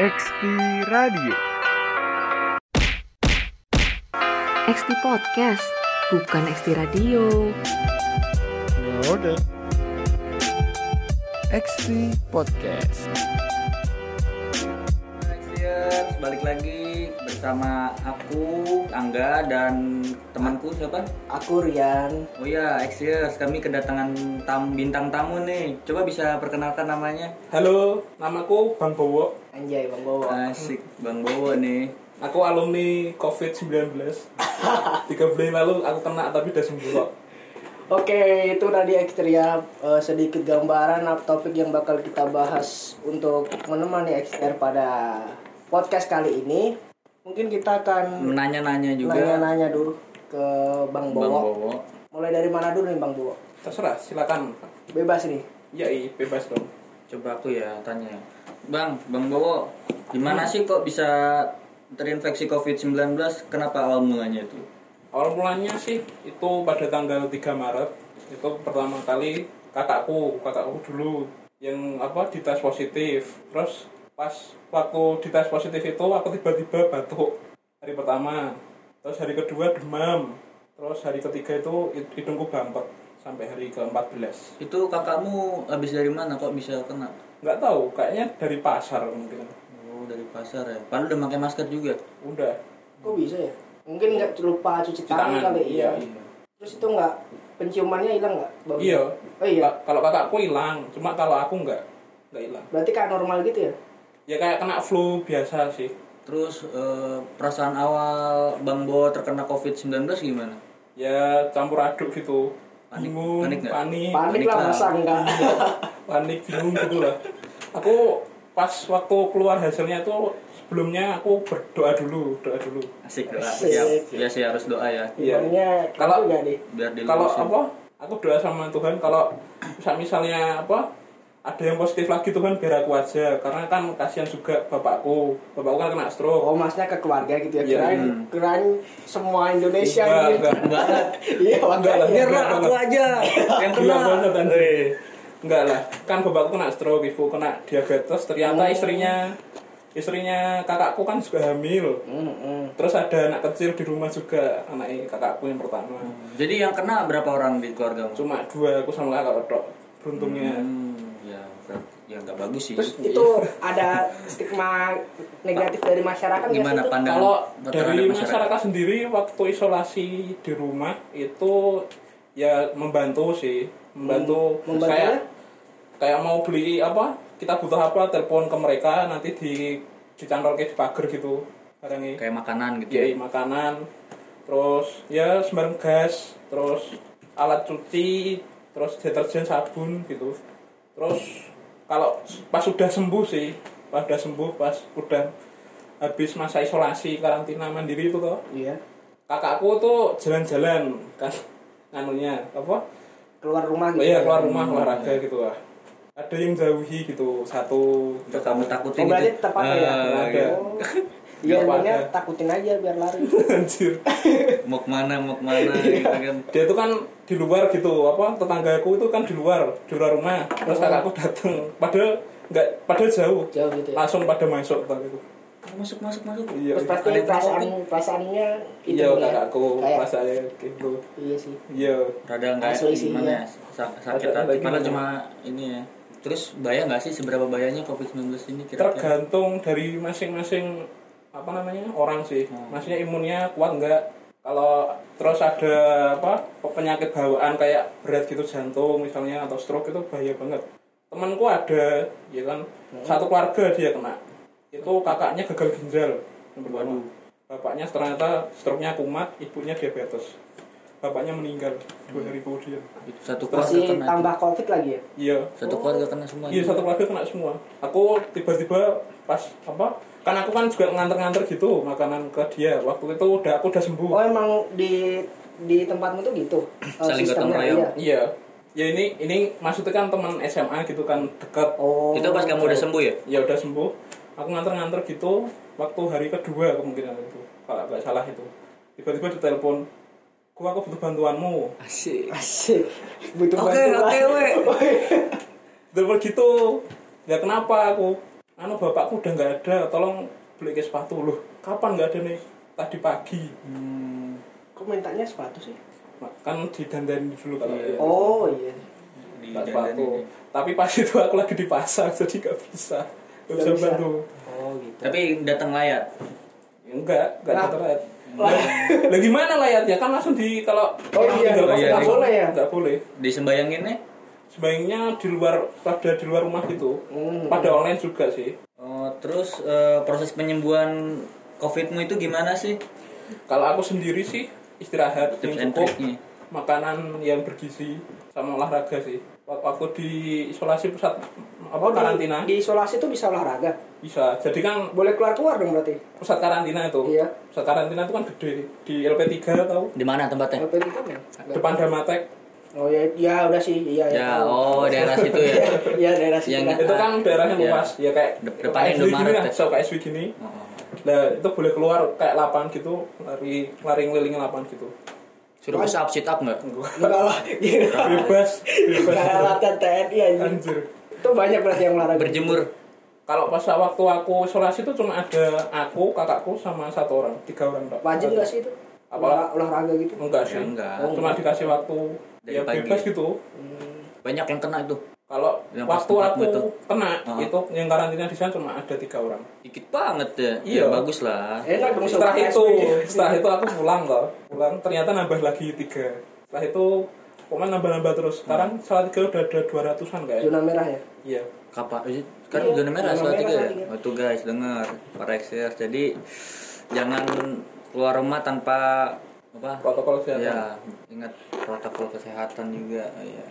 XT Radio. XT Podcast, bukan XT Radio. Oke. XT Podcast. Balik lagi bersama aku Angga dan temanku siapa? Aku Rian. Oh iya, Xtiers, kami kedatangan tam bintang tamu nih. Coba bisa perkenalkan namanya? Halo, namaku Bang Bowo. Anjay Bang Bowo. Asik, Bang Bowo nih. Aku alumni COVID-19. Tiga bulan lalu aku kena tapi udah sembuh kok. Oke, itu tadi Xteria eh, sedikit gambaran topik yang bakal kita bahas untuk menemani XTR pada podcast kali ini. Mungkin kita akan Nanya-nanya juga. nanya-nanya dulu ke Bang Bang Bowo. Bowo. Mulai dari mana dulu nih Bang Bowo? Terserah, silakan. Bebas nih. Ya, iya, bebas dong. Coba aku ya tanya. Bang, Bang Bowo, gimana sih kok bisa terinfeksi COVID-19? Kenapa awal mulanya itu? Awal mulanya sih itu pada tanggal 3 Maret. Itu pertama kali kakakku, kakakku dulu yang apa dites positif. Terus pas waktu dites positif itu aku tiba-tiba batuk hari pertama. Terus hari kedua demam. Terus hari ketiga itu hid- hidungku bangkot sampai hari ke-14. Itu kakakmu habis dari mana kok bisa kena? nggak tahu kayaknya dari pasar mungkin Oh, dari pasar ya. Padahal udah pakai masker juga. udah Kok bisa ya? Mungkin nggak lupa cuci tangan, tangan, kali iya. ya. Terus itu nggak penciumannya hilang nggak? Bang? iya Oh iya. Ka- kalau kakakku hilang cuma kalau aku nggak nggak hilang Berarti kayak normal gitu ya? Ya kayak kena flu biasa sih Terus eh, perasaan awal Bang Bo terkena COVID-19 gimana? ya campur aduk gitu Panik- bingung panik nggak? panik Panik panik lah masa enggak? panik bingung gitu lah aku pas waktu keluar hasilnya tuh sebelumnya aku berdoa dulu doa dulu Asik doa. Asik. Siap. Ya sih harus doa ya. Iya. Kalau- nih? Biar kalau apa aku doa sama Tuhan kalau misal misalnya apa ada yang positif lagi Tuhan biar aku aja karena kan kasihan juga bapakku bapakku kan kena stroke Oh masnya ke keluarga gitu ya? Iya. Kirain, kirain semua Indonesia Enggak, gitu. enggak. banget. Iya Enggak lah. Biar Enggak aku aja yang kena. banget anjir. Enggak lah, kan bapakku kena stroke, ibu kena diabetes, ternyata Oh. istrinya istrinya kakakku kan juga hamil. Hmm, hmm. Terus ada anak kecil di rumah juga, anaknya kakakku yang pertama. Jadi yang kena berapa orang di keluarga? Cuma dua, aku sama kakak tok. Beruntungnya. Hmm, ya, ber- ya nggak bagus sih. Terus itu ada stigma negatif dari masyarakat Gimana pandangan Kalau dari masyarakat? sendiri waktu isolasi di rumah itu ya membantu sih, membantu. Hmm, membantunya? kayak kayak mau beli apa kita butuh apa telepon ke mereka nanti di dicantol di pagar gitu barangnya. Kayak makanan gitu. ya? makanan. Terus ya sembarang gas terus alat cuci terus deterjen sabun gitu. Terus kalau pas sudah sembuh sih pas sudah sembuh pas udah habis masa isolasi karantina mandiri itu toh Iya. kakakku tuh jalan-jalan kan nganunya apa Keluar rumah oh gitu. iya keluar rumah olahraga gitu lah ada yang jauhi gitu satu Untuk kamu Oh takutin berarti gitu. tetap ada ya? Ada. Oh. Iya apa-apa. takutin aja biar lari. anjir Mau ke mana, mau ke mana Iya. gitu kan. dia tuh kan di luar gitu apa tetanggaku itu kan di luar di luar rumah terus kakakku datang padahal nggak padahal jauh Jauh gitu ya. langsung pada masuk gitu Masuk, masuk, masuk. iya Terus pasti Ada yang perasaan perasaannya itu iya ya. kakakku Kayak- rasanya gitu Iya sih. iya Rada nggak gimana iya. ya? Sa- sakit hati. gimana? cuma ini ya. Terus bahaya nggak sih seberapa bahayanya COVID-19 ini kira-kira? tergantung dari masing-masing apa namanya orang sih Hmm. maksudnya imunnya kuat nggak kalau terus ada apa penyakit bawaan kayak berat gitu jantung misalnya atau stroke itu bahaya banget. Temanku ada ya kan? Hmm. satu keluarga dia kena. Itu kakaknya gagal ginjal. Bapaknya ternyata stroke-nya kumat ibunya diabetes bapaknya meninggal dua hari kemudian Itu Satu keluarga Masih kena. tambah covid lagi ya? iya Satu keluarga kena semua. Iya satu keluarga kena semua. Aku tiba-tiba pas apa? Kan aku kan juga nganter-nganter gitu makanan ke dia. Waktu itu udah aku udah sembuh. Oh emang di di tempatmu tuh gitu? eh, Saling gotong sistemnya, royong. iya. Iya. Ya ini ini maksudnya kan teman SMA gitu kan deket. Oh. Itu pas kamu udah sembuh ya? Ya udah sembuh. Aku nganter-nganter gitu. Waktu hari kedua kemungkinan itu kalau nggak salah itu. Tiba-tiba ditelepon. Gua aku butuh bantuanmu. Asik. Asik. Butuh Oke, bantuan. oke, we. Telepon gitu. Ya kenapa aku? anu bapakku udah nggak ada tolong beli ke sepatu loh kapan nggak ada nih tadi pagi Hmm. Kok mintanya sepatu sih? kan didandani dulu kalau Iya. ya. Oh iya. Di sepatu ini. tapi pas itu aku lagi di pasar jadi nggak bisa nggak bisa bantu Oh gitu. Tapi datang layat. Ya, enggak enggak Nah. ada layat lah gimana layatnya kan langsung di kalau Oh iya, tinggal iya, iya. boleh ya? nggak boleh. Disembayanginnya? Sebaiknya di luar pada di luar rumah gitu. Hmm. pada online juga sih. Oh, terus eh, proses penyembuhan COVID-mu itu gimana sih? kalau aku sendiri sih istirahat Tips yang cukup. makanan yang bergizi sama olahraga sih Waktu di isolasi pusat apa Oh, di, karantina di isolasi tuh bisa olahraga. bisa jadi kan Boleh keluar keluar dong berarti. pusat karantina itu Iya. pusat karantina itu kan gede di LP3 tahu Di mana tempatnya? LPD kan ya? depan Damatek Oh ya, ya udah sih, iya ya. Ya, tahu. oh daerah situ ya. Iya daerah situ. Yang- itu kan daerahnya Iya. luas ya kayak Dep- depannya gini Indomaret ya. so kayak SW gini Oh, nah itu boleh keluar kayak lapangan gitu lari lari ngeliling lapangan gitu Suruh push up, sit up nggak? Enggak lah, bebas bebas Kayak latihan TNI aja. anjir Itu banyak berarti yang olahraga. Berjemur. kalau pas waktu aku isolasi itu cuma ada aku kakakku sama satu orang tiga orang Pak. Wajib nggak sih itu? Apa? Olah- olahraga gitu. enggak sih Ya, enggak. Oh, cuma dikasih waktu Dari ya pagi. bebas gitu Hmm. Banyak yang kena itu. kalau Yang waktu aku itu? kena Ah. itu yang karantina di sana cuma ada tiga orang Dikit banget ya. Iya. Ya, bagus lah. Enak dong setelah itu setelah itu aku pulang loh pulang ternyata nambah lagi tiga setelah itu pokoknya nambah-nambah terus sekarang salah tiga udah ada 200an kayak Zona merah ya. iya Kapan? eh, Kan Iya, zona merah merah tiga ya. Oh, tuh guys, dengar para XR. Jadi jangan keluar rumah tanpa apa? protokol kesehatan Ya, ingat protokol kesehatan juga ya.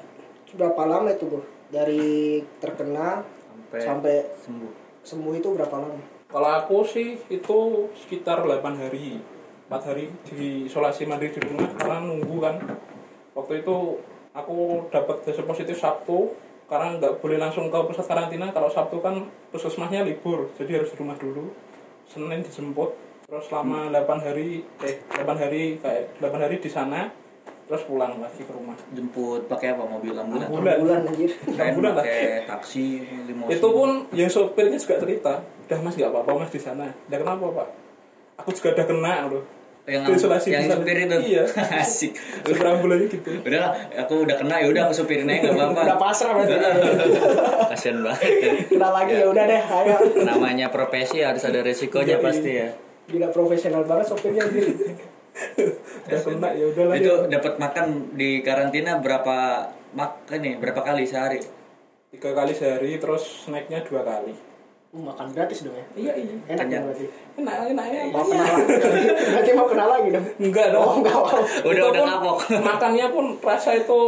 Berapa lama itu, Bro? Dari terkena Sampai, sampai sembuh. sembuh itu berapa lama? kalau aku sih itu sekitar 8 hari. 4 hari di isolasi mandiri di rumah. Karena nunggu kan. Waktu itu aku dapat hasil positif Sabtu. Karena nggak boleh langsung ke pusat karantina. Kalau Sabtu kan puskesmasnya libur. Jadi harus di rumah dulu. Senin dijemput. Terus selama 8 hari eh 8 hari kayak 8 hari di sana terus pulang lagi ke rumah Jemput pakai apa? Mobil ambulan. Ambulan. Bulan anjir. Ambulan pakai taksi, limosin. itu pun yang sopirnya juga cerita udah mas nggak apa-apa mas di sana udah kenapa pak aku juga udah kena loh yang Itu isolasi yang di sana. supir itu. Iya. Asik. Super ambulannya gitu Udah lah, aku udah kena ya udah aku supirin aja enggak apa-apa. Udah pasrah berarti. Kasian banget. Kena lagi ya udah deh, ayo. Namanya profesi harus ada resikonya pasti ya. Gila profesional banget sopirnya. Udah kena ya udahlah Itu ya. dapat makan di karantina berapa mak ini berapa kali sehari? tiga kali sehari terus snacknya dua kali Uh, makan gratis dong ya. iya iya Enak dong berarti. enak enaknya Mau kenal lagi. Berarti mau kenal lagi dong. enggak dong Oh, enggak. Udah Itu udah kapok. makannya pun rasa itu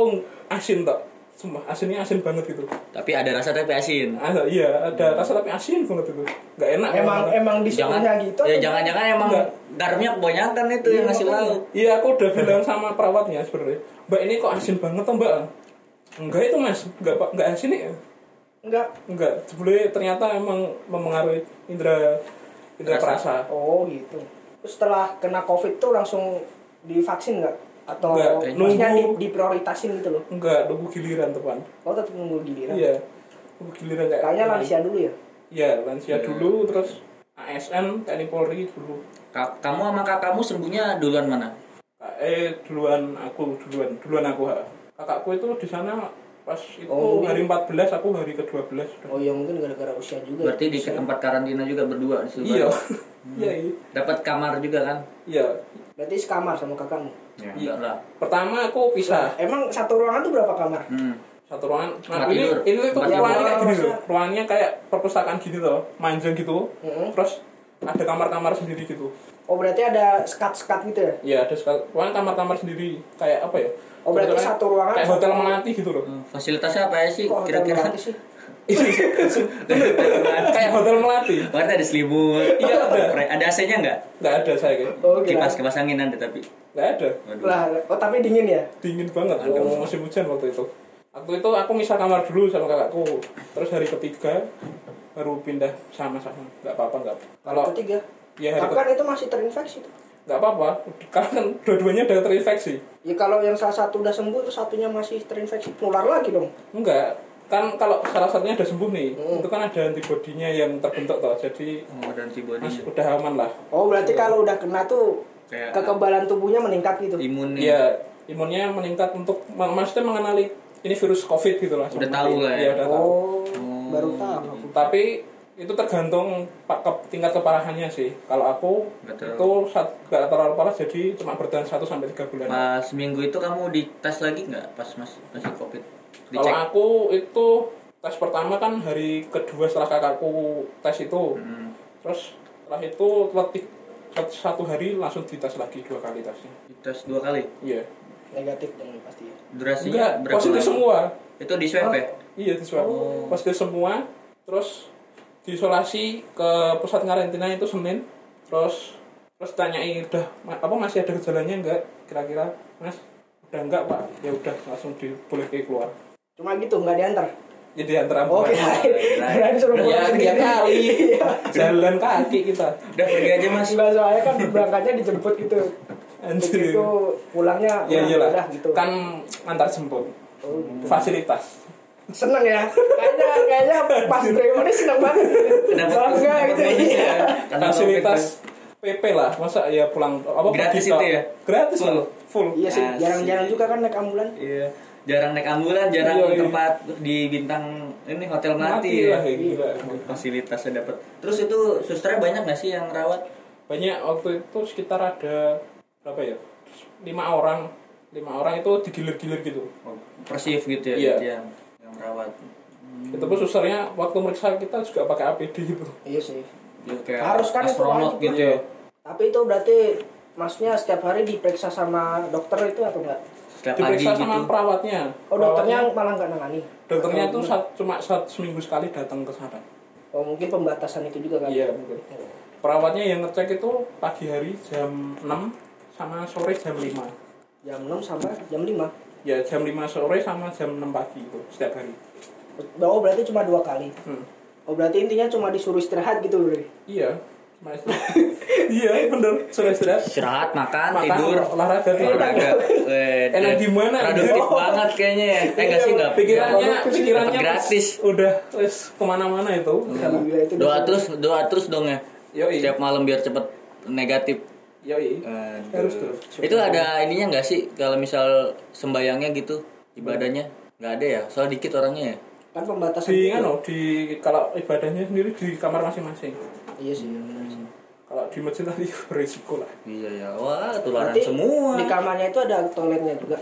asin tak sumpah asinnya asin banget gitu Tapi ada rasa tapi asin. ada iya ada rasa tapi asin banget itu nggak enak Emang emang Jangan disuruhnya gitu. ya jangan-jangan emang Enggak. garamnya kebanyakan itu yang ngasih lauk. Iya aku udah bilang sama perawatnya sebenarnya Mbak ini kok asin banget toh mbak Enggak itu mas, enggak pak, enggak asin ya Enggak. Enggak, sebenarnya ternyata emang mempengaruhi indera indera Rasa. perasa Oh gitu. Terus setelah kena covid tuh langsung divaksin nggak? Atau maksudnya di, nunggu. diprioritasin gitu loh? Enggak, nunggu giliran teman Oh tetap nunggu giliran. Iya, nunggu giliran kayak Kayaknya lansia dulu ya. Iya, lansia Iya. dulu, terus ASN, TNI Polri dulu Ka- Kamu sama kakakmu sembuhnya duluan mana? Eh, duluan aku, duluan, duluan aku ha. Kakakku itu di sana pas itu Oh, hari 14, aku hari ke-12 Oh iya mungkin gara-gara usia juga. Berarti ya. di tempat karantina juga berdua di situ. Iya, iya, iya. Dapat kamar juga kan? Iya, Berarti sekamar sama kakakmu. Ya, Iya. lah. pertama aku pisah Emang satu ruangan tuh berapa kamar? Hmm. satu ruangan nah ini tidur. ini tuh ruangannya kayak gini loh ruangannya kayak perpustakaan gini loh manjang gitu Mm-mm. terus ada kamar-kamar sendiri gitu Oh berarti ada sekat-sekat gitu ya? ya ada sekali ruangan kamar-kamar sendiri kayak apa ya Oh berarti satu ruangan kayak hotel melati gitu loh Hmm, Fasilitasnya apa ya sih kira-kira? kayak hotel melati Warna ada selimut. Iya, ada. Ada AC-nya enggak? nggak ada saya kayak Oh. Kipas kipas angin ada tapi. nggak ada Waduh. Lah, oh tapi dingin ya? dingin banget oh, musim hujan waktu itu waktu itu aku misah kamar dulu sama kakakku terus hari ketiga baru pindah sama-sama nggak apa-apa nggak kalau Ketiga. ya hari kan itu masih terinfeksi tuh. nggak apa-apa karena kan dua-duanya udah terinfeksi Ya kalau yang salah satu udah sembuh terus satunya masih terinfeksi, nular lagi dong. enggak kan kalau salah satunya udah sembuh nih itu kan ada antibodinya yang terbentuk toh jadi Oh, dan antibody mas udah aman lah Oh berarti kalau udah kena tuh Kayak- kekebalan tubuhnya meningkat gitu. imun. Iya, imunnya meningkat untuk mak- maksudnya mengenali ini virus covid gitu lah Udah tahu lah ya. Iya, udah tahu Oh, baru tahu. aku. tapi itu tergantung ke- tingkat keparahannya sih kalau aku Nggak itu gak terlalu parah jadi cuma bertahan 1 sampai tiga bulan Pas minggu itu kamu dites lagi nggak pas mas masih covid? Kalau aku itu tes pertama kan hari kedua setelah kakakku tes itu Hmm. terus setelah itu letih satu, satu hari langsung dites lagi dua kali tesnya Dites dua kali. iya Negatif dong pasti ya. Durasinya enggak berapa positif lama? semua Itu di swab ya? iya di swab Oh. positif semua terus diisolasi ke pusat karantina itu senin terus terus tanyain udah apa masih ada gejalanya enggak kira-kira mas udah enggak pak ya udah langsung dibolehkan keluar Cuma gitu nggak diantar. jadi antara Oh bulan. kirain kirain suruh ya pulang tiga sendiri. kali Iya. jalan kaki kita Udah pergi aja mas. Enggak soalnya kan berangkatnya dijemput gitu. Anjir. Begitu pulangnya ya iyalah udah gitu. kan antar jemput Oh, gitu. fasilitas Seneng ya. Kayaknya kayaknya pas terima ini seneng banget. Dapat Bangga gitu. Iya. ya. Fasilitas PP lah masa ya pulang apa Gratis itu ya? gratis Full. lah full Iya sih, jarang-jarang juga kan naik ambulan. Iya. Jarang naik ambulan, jarang Iya, iya. tempat di bintang ini hotel mati mati, lah ya. kayak gila Fasilitasnya dapat. Terus itu susternya banyak nggak sih yang rawat? banyak waktu itu sekitar ada berapa ya lima orang lima orang itu digilir-gilir gitu Oh, persif gitu ya, Iya. gitu yang yang rawat. itu pun susternya waktu meriksa kita juga pakai APD gitu Iya sih. Ya, kayak Harus kan itu astronot wajib. gitu ya. Tapi itu berarti maksudnya setiap hari diperiksa sama dokter itu atau enggak? Setiap pagi diperiksa gitu. sama perawatnya Oh dokternya Perawatnya- malah nggak nangani. dokternya Oh, itu sat- cuma sat, seminggu sekali datang ke sana Oh mungkin pembatasan itu juga kan? iya mungkin perawatnya yang ngecek itu pagi hari jam 6 sama sore jam 5 Jam 6 sampai jam 5. ya jam 5 sore sama jam 6 pagi itu setiap hari Oh berarti cuma dua kali. hmm. Oh berarti intinya cuma disuruh istirahat gitu loh. iya. Iya bener sudah istirahat Istirahat, makan, Makan, tidur, olahraga olahraga. Enak di mana? Produktif banget kayaknya ya. Eh enggak sih enggak. pikirannya Dapat pikirannya gratis. udah wes ke mana-mana itu itu Doa terus, doa terus dong ya. Yoi. Setiap malam biar cepet negatif. Yoi. Aduh. Harus tuh. Itu ada ininya nggak sih kalau misal sembayangnya gitu ibadahnya nggak ada ya? Soal dikit orangnya ya. kan pembatasan. di di kalau ibadahnya sendiri di kamar masing-masing Iya sih. sih. kalau di masjid tadi berisiko lah Iya ya. Wah, tularan Berarti semua. Di kamarnya itu ada toiletnya juga.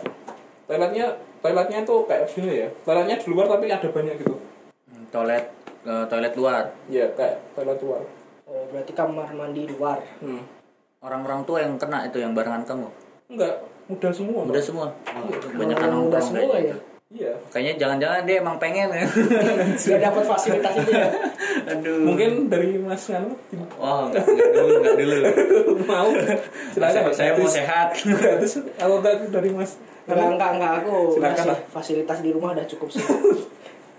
toiletnya toiletnya tuh kayak gini ya toiletnya di luar tapi ada banyak gitu Hmm, Toilet eh, toilet luar. ya kayak toilet luar Oh berarti kamar mandi luar. hmm. Orang-orang tua yang kena itu yang barengan kamu. enggak mudah semua Bang. semua. Banyak Orang muda semua kayaknya. ya. Iya Kayaknya jangan-jangan dia emang pengen ya. Dia dapat fasilitas itu ya. Aduh. mungkin dari mas nganu Wah, enggak dulu, enggak dulu. mau silakan saya, saya mau sehat. gratis atau enggak dari mas Enggak, enggak, enggak. Aku Silakan lah. fasilitas di rumah udah cukup sih.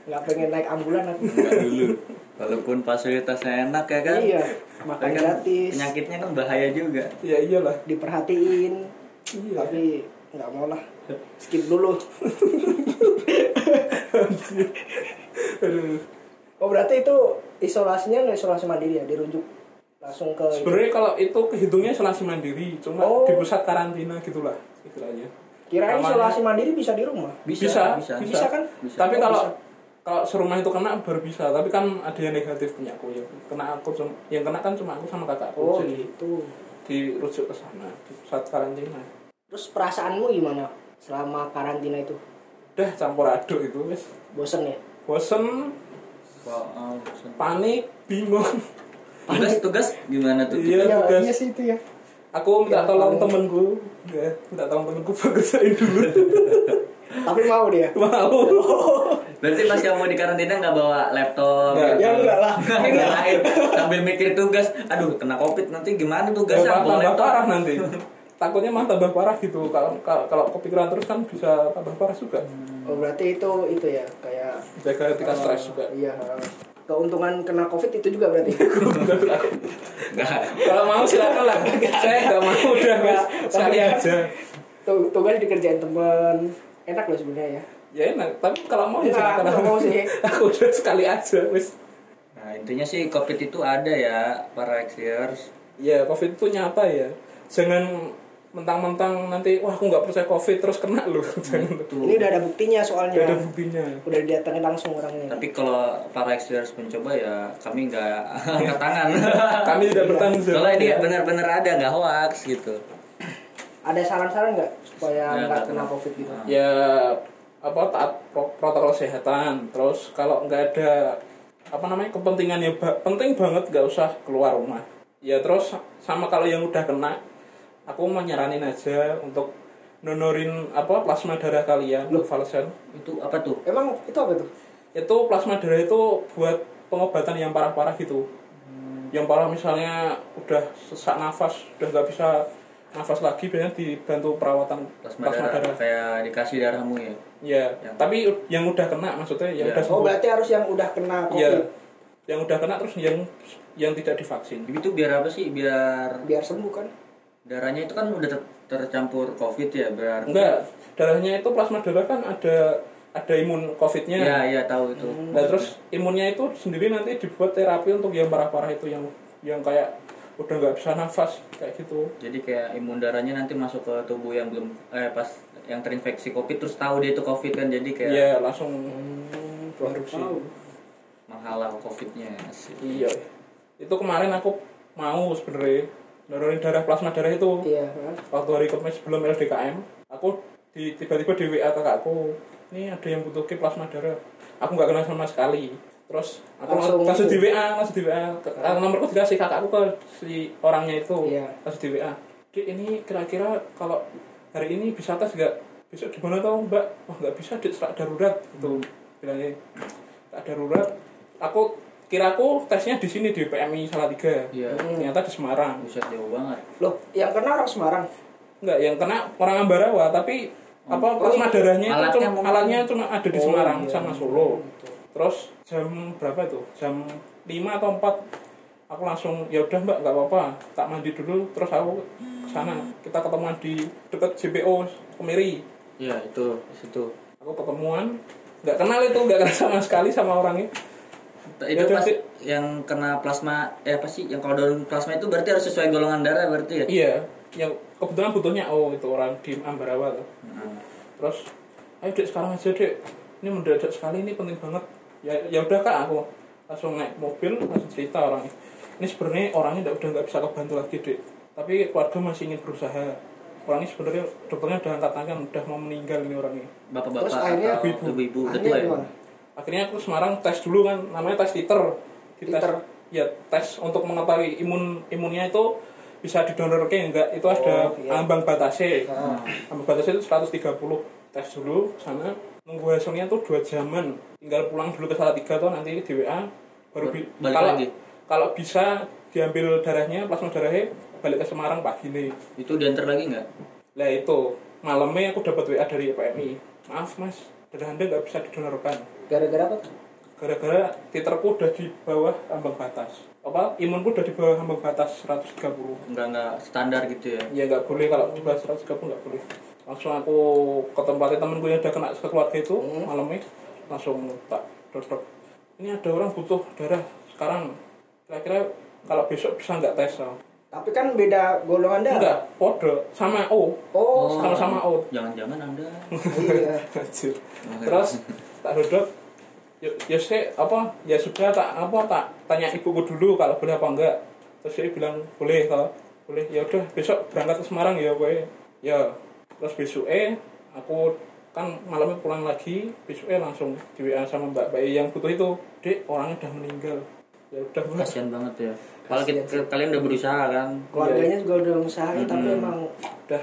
Enggak pengen naik ambulan aku. Enggak dulu. Walaupun fasilitasnya enak ya kan. Iya, makan kan gratis, Penyakitnya kan bahaya juga. ya iyalah diperhatiin. iya Tapi enggak mau lah. Skip dulu. Aduh. Oh, berarti itu isolasinya nggak isolasi mandiri ya, dirujuk langsung ke sebenarnya kalau itu kehitungnya isolasi mandiri cuma Oh. di pusat karantina gitulah istilahnya Kirain isolasi mandiri bisa di rumah. Bisa, bisa. Bisa kan? Bisa. tapi Oh, kalau bisa. kalau serumah itu kena baru bisa tapi kan ada yang negatif punya aku ya kena aku yang kena kan cuma aku sama kakakku Oh, jadi gitu. dirujuk ke sana di pusat karantina Terus perasaanmu gimana selama karantina itu? udah campur aduk itu wes Bosen ya? bosen Wow. panik bingung Tugas tugas gimana tuh? iya tugas iya sih itu ya. aku minta Ya, tolong paling- temenku ya minta tolong temenku bagusain dulu Tapi mau dia. mau Berarti pas kamu di karantina nggak bawa laptop? Nggak. gitu? Ya enggak lah. Nggak lain. Sambil mikir tugas, aduh kena covid nanti gimana tugasnya? tambah laptop. parah nanti takutnya malah tambah parah gitu kalau kalau, kalau kepikiran terus kan bisa tambah parah juga Oh, berarti itu itu ya kayak jaga tingkat Oh, stres juga Iya. Keuntungan kena Covid itu juga berarti. Nggak. kalau mau silakan lah saya nggak mau udah Nggak. sekali aja Tuh, tugas dikerjain temen. Enak loh sebenarnya ya. ya enak tapi kalau mau Enggak, silakan. mau sih. aku udah sekali aja wis Nah, intinya sih COVID itu ada ya para Xers. ya covid itu nyata ya jangan mentang-mentang nanti wah aku nggak percaya covid terus kena lu jangan tuh Ini udah ada buktinya soalnya. Nggak ada buktinya Udah didatengin langsung orangnya. Tapi kalau para Xers mencoba ya kami nggak angkat tangan. kami tidak bertanggung jawab Soalnya ini ya. benar-benar ada nggak hoax gitu. Ada saran-saran nggak supaya Ya, nggak kena covid gitu? ya apa taat pro- protokol kesehatan terus kalau nggak ada apa namanya kepentingan yang ba- penting banget nggak usah keluar rumah ya terus sama kalau yang udah kena aku mau nyaranin aja untuk nonorin apa plasma darah kalian untuk valesen Itu apa tuh? Emang itu apa tuh? itu plasma darah itu buat pengobatan yang parah-parah gitu yang parah misalnya udah sesak nafas udah nggak bisa nafas lagi biasanya dibantu perawatan Plasma, darah, kayak dikasih darahmu ya. Ya, Yang- tapi yang udah kena maksudnya yang Ya. udah Oh sembuh. berarti harus yang udah kena Iya. covid Yang udah kena terus yang yang tidak divaksin. Itu biar apa sih? Biar biar sembuh kan? Darahnya itu kan udah ter- tercampur COVID ya, biar Enggak, darahnya itu plasma darah kan ada ada imun COVID-nya. Iya, iya tahu itu. Nah, terus imunnya itu sendiri nanti dibuat terapi untuk yang parah-parah itu yang yang kayak udah nggak bisa nafas kayak gitu. Jadi kayak imun darahnya nanti masuk ke tubuh yang belum eh pas yang terinfeksi COVID terus tahu dia itu COVID kan jadi kayak Iya, langsung Hmm, produksi. menghalau COVID-nya sih. Iya. Itu kemarin aku mau sebenarnya nurunin darah plasma darah itu. Iya. waktu hari Kamis sebelum LDKM aku di tiba-tiba di WA kakakku ini ada yang butuh plasma darah. Aku nggak kenal sama sekali. Terus aku Langsung langsung, di WA langsung di WA Ke- ah, nomorku dikasih kakakku ke si orangnya itu. Iya. langsung di WA Dik ini kira-kira kalau hari ini bisa tes nggak? Besok di mana tau mbak? Wah nggak bisa dik serak darurat itu bilangnya tak darurat. Aku kiraku tesnya di sini di PMI Salatiga Iya. ternyata di Semarang Buset jauh banget. Loh, yang kena orang Semarang. Enggak, yang kena orang Ambarawa, tapi apa plasma darahnya itu Alatnya cuma, mungkin- alatnya cuma ada di Oh, Semarang iya. sama Solo. Terus jam berapa itu? Jam 5 atau 4 aku langsung ya udah Mbak nggak apa-apa, tak mandi dulu terus aku ke sana. Kita ketemuan di dekat JPO Kemiri. Iya, itu di situ. Aku ketemuan nggak kenal itu nggak kenal sama sekali sama orangnya. Itu Ya, pas yang kena plasma eh apa sih? Yang kalau daun plasma itu berarti harus sesuai golongan darah berarti ya? Iya, yang kebetulan butuhnya oh itu orang di Ambarawa tuh. Nah, terus ayo dek sekarang aja dek ini mendadak sekali ini penting banget ya ya udah kak aku langsung naik mobil langsung cerita orangnya ini sebenarnya orangnya udah udah nggak bisa kebantu lagi dek tapi keluarga masih ingin berusaha orangnya sebenarnya dokternya udah angkat tangan udah mau meninggal ini orangnya Bapak-bapak Terus akhirnya atau ibu-ibu. ibu-ibu udah Akhirnya tua ya? Akhirnya aku ke Semarang tes dulu kan namanya tes titer Dites- Titer. ya tes untuk mengetahui imun imunnya itu bisa didonorkan enggak itu ada Oh, iya. ambang batasnya Ah. ambang batasnya itu 130 tes dulu sana nunggu hasilnya tuh dua jaman tinggal pulang dulu ke Salatiga tuh nanti di WA baru bi- Balik kalau lagi? kalau bisa diambil darahnya plasma darahnya balik ke Semarang pagi nih Itu diantar lagi nggak? lah itu malamnya aku dapat WA dari PMI maaf mas darah anda nggak bisa didonorkan Gara-gara apa? gara-gara titerku udah di bawah ambang batas. Apa? Imunku udah di bawah ambang batas 130 Nggak nggak standar gitu ya? ya nggak boleh kalau di bawah 130 nggak boleh. Langsung aku ke tempatnya temenku yang udah kena keluarga itu Hmm. malamnya langsung tak dodok. Ini ada orang butuh darah sekarang. Kira-kira kalau besok bisa nggak tes? Tapi kan beda golongan darah. enggak podo. Sama O. Oh, sama-sama O. Jangan-jangan anda. Iya. Terus tak duduk ya, ya sih apa ya sudah tak apa tak tanya ibuku dulu kalau boleh apa enggak. Terus dia bilang boleh kalau boleh. Ya udah besok berangkat ke Semarang ya gue ya terus besok eh aku kan malamnya pulang lagi besok eh langsung di WA sama mbak mbak yang butuh itu. Dek orangnya udah meninggal. Ya udah kasihan banget ya. Kalau kita- kalian udah berusaha kan? Keluarganya juga udah usahain tapi emang udah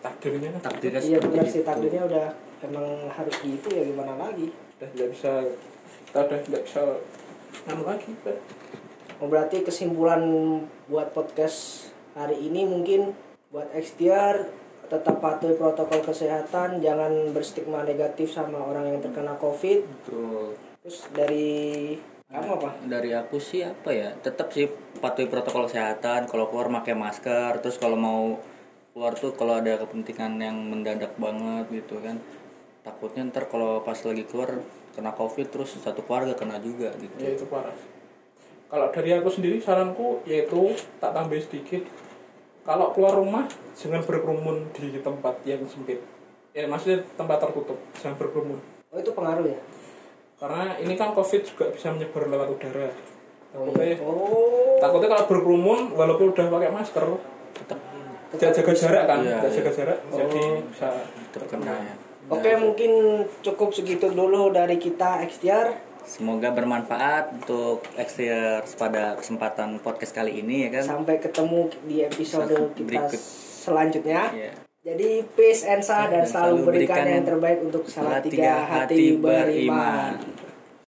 takdirnya kan. Takdirnya iya benar sih takdirnya udah emang harus gitu ya gimana lagi. udah tidak bisa kita udah nggak bisa nganu lagi Pak. Oh, berarti kesimpulan buat podcast hari ini mungkin buat XTR tetap patuhi protokol kesehatan, jangan berstigma negatif sama orang yang terkena COVID. Betul. Terus dari kamu apa? Dari aku sih apa ya? Tetap sih patuhi protokol kesehatan. Kalau keluar pakai masker. Terus kalau mau keluar tuh kalau ada kepentingan yang mendadak banget gitu kan. Takutnya ntar kalau pas lagi keluar kena covid terus satu keluarga kena juga gitu. Ya itu parah. Kalau dari aku sendiri saranku yaitu tak tambah sedikit. Kalau keluar rumah jangan berkerumun di tempat yang sempit. Ya maksudnya tempat tertutup jangan berkerumun. Oh itu pengaruh ya? karena ini kan covid juga bisa menyebar lewat udara. Takutnya Oh. takutnya kalau berkerumun walaupun udah pakai masker tetap tidak jaga jarak kan? Iya, tidak iya. jaga jarak jadi bisa terkena ya Oke mungkin cukup segitu dulu dari kita Xtiar. semoga bermanfaat untuk exterior pada kesempatan podcast kali ini ya kan Sampai ketemu di episode kita Berikut. selanjutnya. Iya. Jadi peace and sah dan Dan selalu selalu berikan berikan yang terbaik untuk salah tiga hati beriman.